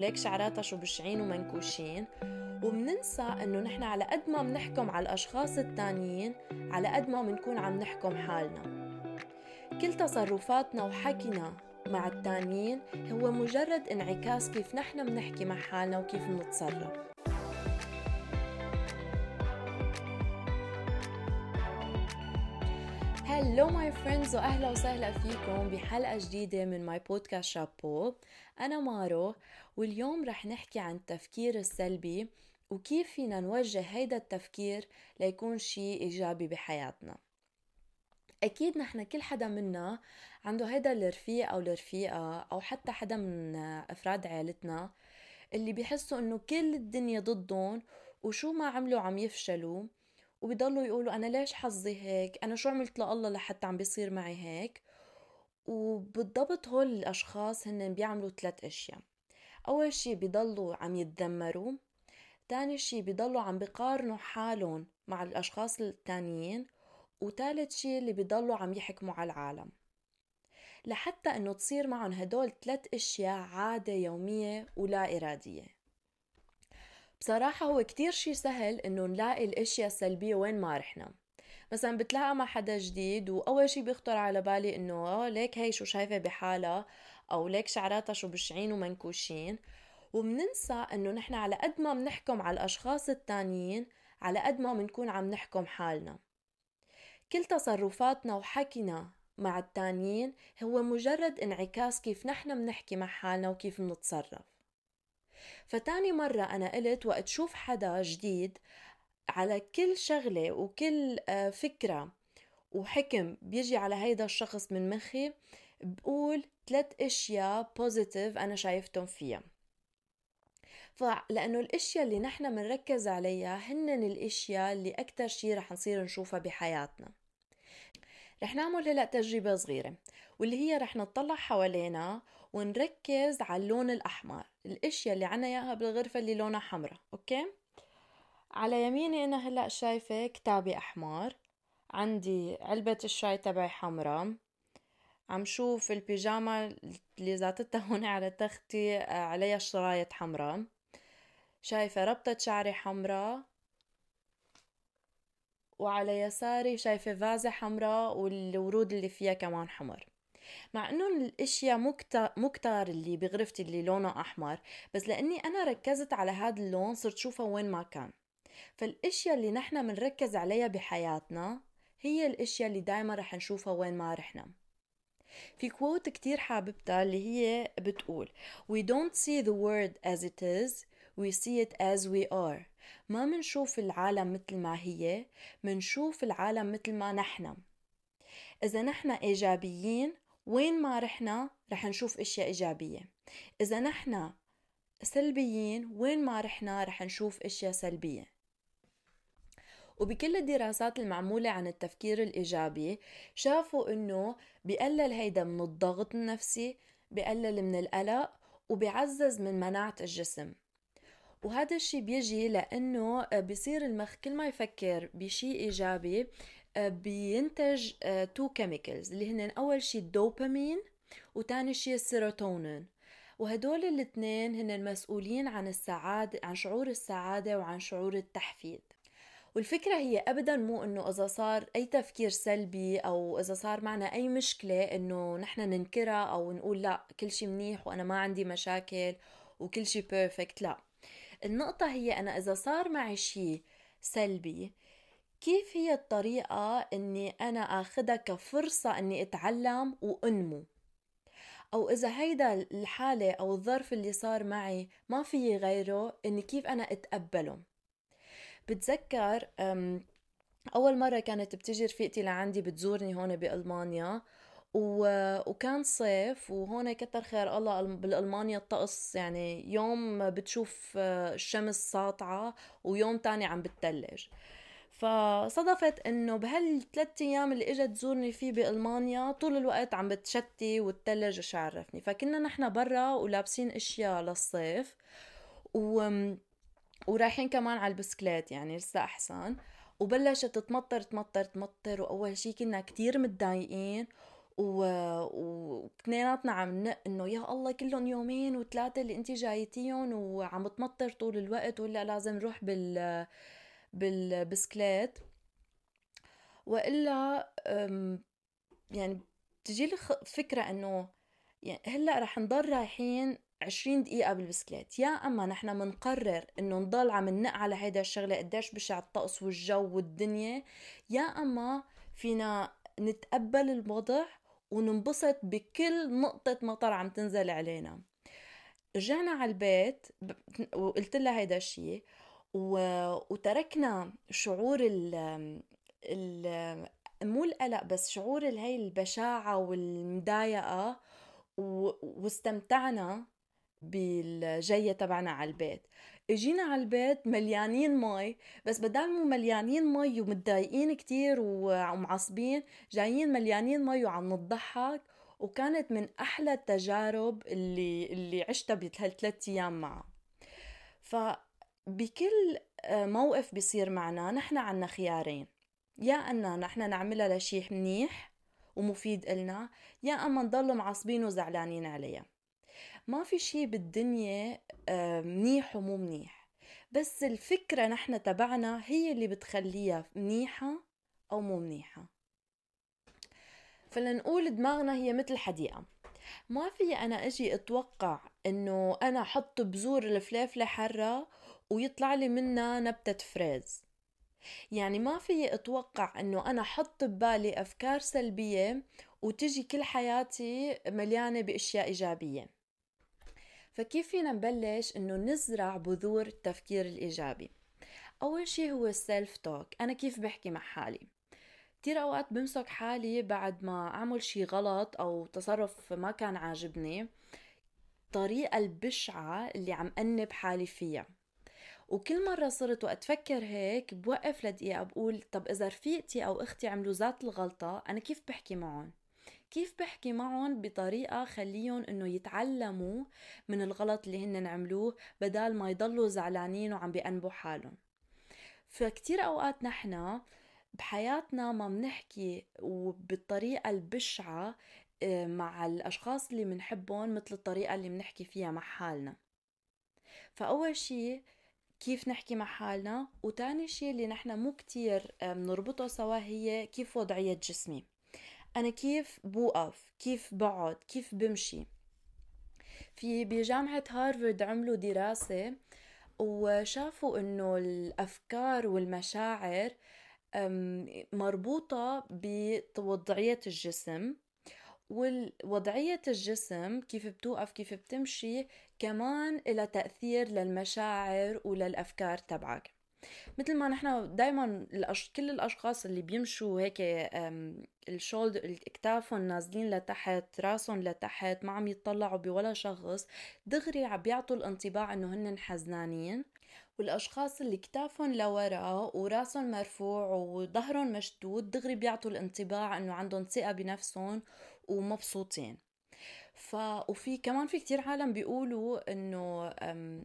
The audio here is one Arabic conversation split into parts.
ليك شعراتها شو بشعين ومنكوشين. وبننسى إنه نحن على قد ما بنحكم على الأشخاص التانيين على قد ما بنكون عم نحكم حالنا. كل تصرفاتنا وحكينا مع التانيين هو مجرد انعكاس كيف نحن بنحكي مع حالنا وكيف بنتصرف. hello my friends وأهلا وسهلا فيكم بحلقة جديدة من my podcast شابو أنا مارو واليوم رح نحكي عن التفكير السلبي وكيف فينا نوجه هيدا التفكير ليكون شيء إيجابي بحياتنا. أكيد نحن كل حدا منا عنده هيدا الرفيق أو الرفيقة أو حتى حدا من أفراد عائلتنا اللي بيحسوا إنه كل الدنيا ضدهم وشو ما عملوا عم يفشلوا. وبيضلوا يقولوا أنا ليش حظي هيك؟ أنا شو عملت لله لحتى عم بيصير معي هيك؟ وبالضبط هول الأشخاص هن بيعملوا ثلاث أشياء. أول شي بيضلوا عم يتذمروا تاني شي بيضلوا عم بيقارنوا حالهم مع الأشخاص التانيين وتالت شي اللي بيضلوا عم يحكموا على العالم. لحتى إنه تصير معهم هدول ثلاث أشياء عادة يومية ولا إرادية. بصراحة هو كتير شي سهل إنه نلاقي الإشياء السلبية وين ما رحنا. مثلا بتلاقى مع حدا جديد وأول شي بيخطر على بالي إنه ليك هي شو شايفة بحالها؟ أو ليك شعراتها شو بشعين ومنكوشين؟ وبننسى إنه نحن على قد ما بنحكم على الأشخاص التانيين على قد ما بنكون عم نحكم حالنا. كل تصرفاتنا وحكينا مع التانيين هو مجرد انعكاس كيف نحن بنحكي مع حالنا وكيف بنتصرف. فتاني مرة أنا قلت وقت شوف حدا جديد على كل شغلة وكل آه، فكرة وحكم بيجي على هيدا الشخص من مخي بقول ثلاث أشياء positive أنا شايفتهم فيها. فلأنه الأشياء اللي نحن بنركز عليها هن الأشياء اللي أكثر شيء رح نصير نشوفها بحياتنا. رح نعمل هلأ تجربة صغيرة واللي هي رح نطلع حوالينا ونركز على اللون الأحمر. الأشياء اللي عنا إياها بالغرفة اللي لونها حمراء okay؟ على يميني أنا هلأ شايفة كتابي أحمر عندي علبة الشاي تبعي حمراء. عم شوف البيجاما اللي زاتتها هون على تختي عليها شرايط حمراء. شايفة ربطة شعري حمراء. وعلى يساري شايفة فازة حمراء والورود اللي فيها كمان حمر. مع إنه الأشياء مو كتار اللي بغرفتي اللي لونه أحمر بس لأني أنا ركزت على هذا اللون صرت شوفه وين ما كان. فالأشياء اللي نحن بنركز عليها بحياتنا هي الأشياء اللي دايما رح نشوفها وين ما رحنا. في كوت كتير حاببتها اللي هي بتقول We don't see the world as it is we see it as we are. ما منشوف العالم مثل ما هي منشوف العالم مثل ما نحن. إذا نحن إيجابيين وين ما رحنا رح نشوف إشياء إيجابية. إذا نحن سلبيين وين ما رحنا رح نشوف إشياء سلبية. وبكل الدراسات المعمولة عن التفكير الإيجابي شافوا إنه بقلل هيدا من الضغط النفسي بقلل من القلق وبيعزز من مناعة الجسم. وهذا الشيء بيجي لأنه بصير المخ كل ما يفكر بشيء إيجابي بينتج two آه، chemicals اللي هن أول شيء الدوبامين وتاني شيء السيروتونين وهدول الاثنين هن المسؤولين عن السعادة عن شعور السعادة وعن شعور التحفيز والفكرة هي أبدا مو إنه إذا صار أي تفكير سلبي أو إذا صار معنا أي مشكلة إنه نحن ننكرها أو نقول لا كل شيء منيح وأنا ما عندي مشاكل وكل شيء perfect لا. النقطة هي أنا إذا صار معي شيء سلبي كيف هي الطريقة إني أنا اخدها كفرصة إني أتعلم وأنمو أو إذا هيدا الحالة أو الظرف اللي صار معي ما في غيره إني كيف أنا أتقبله بتذكر أول مرة كانت بتجي رفيقتي لعندي بتزورني هون بألمانيا. وكان صيف وهون كتر خير الله بالألمانيا الطقس يعني يوم بتشوف آه، الشمس ساطعة ويوم تاني عم بتتلج فصدفت إنه بهالثلاث أيام اللي إجت تزورني فيه بألمانيا طول الوقت عم بتشتي وتتلج وش عرفني فكنا نحن برا ولابسين أشياء للصيف و... ورايحين كمان على البسكليت يعني لسه أحسن. وبلشت تمطر تمطر تمطر وأول شي كنا كتير متضايقين واثنيناتنا عم نق إنه يا الله كلهم يومين وثلاثة اللي انت جايتيهم وعم تمطر طول الوقت ولا لازم نروح بال بالبسكليت وإلا يعني بتجي لي فكرة إنه يعني هلأ رح نضل رايحين 20 دقيقة بالبسكليت يا أما نحن منقرر إنه نضل عم ننق على هيدا الشغلة قديش بشع الطقس والجو والدنيا يا أما فينا نتقبل الوضع وننبسط بكل نقطة مطر عم تنزل علينا. رجعنا على البيت وقلت لها هيدا الشيء وتركنا شعور ال... ال... مو القلق بس شعور هي البشاعة والمضايقة. واستمتعنا بالجية تبعنا على البيت اجينا على البيت مليانين مي بس بدل مو مليانين مي ومتضايقين كتير ومعصبين جايين مليانين مي وعم نضحك وكانت من أحلى التجارب اللي اللي عشتها بهالثلاث أيام معها فبكل موقف بيصير معنا نحن عنا خيارين. يا أننا نحن نعملها لشي منيح ومفيد إلنا يا أما نضل معصبين وزعلانين عليها. ما في شي بالدنيا آه، منيح ومو منيح. بس الفكرة نحن تبعنا هي اللي بتخليها منيحة أو مو منيحة. فلنقول دماغنا هي مثل حديقة. ما في أنا أجي أتوقع إنه أنا أحط بذور الفليفلة حرة ويطلع لي منها نبتة فريز. يعني ما في أتوقع إنه أنا حط ببالي أفكار سلبية وتجي كل حياتي مليانة بأشياء إيجابية. فكيف فينا نبلش إنه نزرع بذور التفكير الإيجابي؟ أول شيء هو السيلف توك أنا كيف بحكي مع حالي؟ كتير أوقات بمسك حالي بعد ما أعمل شي غلط أو تصرف ما كان عاجبني. الطريقة البشعة اللي عم أنب حالي فيها. وكل مرة صرت وقت فكر هيك بوقف لدقيقة بقول طب إذا رفيقتي أو أختي عملوا ذات الغلطة أنا كيف بحكي معهم؟ كيف بحكي معهم بطريقة خليهم إنه يتعلموا من الغلط اللي هن عملوه بدال ما يضلوا زعلانين وعم بيأنبوا حالهم؟ فكتير أوقات نحنا بحياتنا ما بنحكي وبالطريقة البشعة آه، مع الأشخاص اللي بنحبهم مثل الطريقة اللي بنحكي فيها مع حالنا. فأول شي كيف نحكي مع حالنا؟ وتاني شي اللي نحنا مو كتير بنربطه سوا هي كيف وضعية جسمي. أنا كيف بوقف؟ كيف بقعد؟ كيف بمشي؟ في بجامعة هارفارد عملوا دراسة وشافوا إنه الأفكار والمشاعر مربوطة بوضعية الجسم. ووضعية الجسم كيف بتوقف كيف بتمشي كمان إلى تأثير للمشاعر وللأفكار تبعك. مثل ما نحن دائما الأش... كل الأشخاص اللي بيمشوا هيك ال shoulders اكتافهم نازلين لتحت راسهم لتحت ما عم يطلعوا بولا شخص دغري عم بيعطوا الانطباع إنه هن حزنانين. والأشخاص اللي كتافهم لورا وراسهم مرفوع وظهرهم مشدود دغري بيعطوا الانطباع إنه عندهم ثقة بنفسهم ومبسوطين. ف وفي كمان في كتير عالم بيقولوا إنه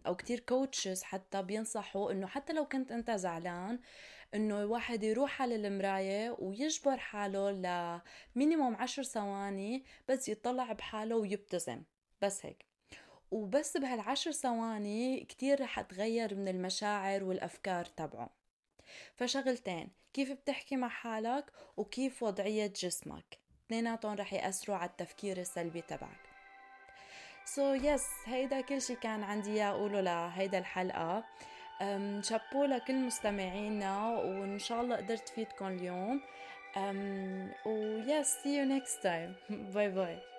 أو كتير coaches حتى بينصحوا إنه حتى لو كنت أنت زعلان إنه الواحد يروح على المراية ويجبر حاله ل minimum عشر ثواني بس يطلع بحاله ويبتسم. بس هيك. وبس بهالعشر ثواني كتير رح تغير من المشاعر والأفكار تبعه. فشغلتين كيف بتحكي مع حالك وكيف وضعية جسمك. اثنيناتهم رح يأثروا على التفكير السلبي تبعك. so yes, هيدا كل شي كان عندي إياه أقوله لهيدا الحلقة. شابو لكل مستمعينا وإن شاء الله قدرت فيدكم اليوم. و yes see you next time. باي باي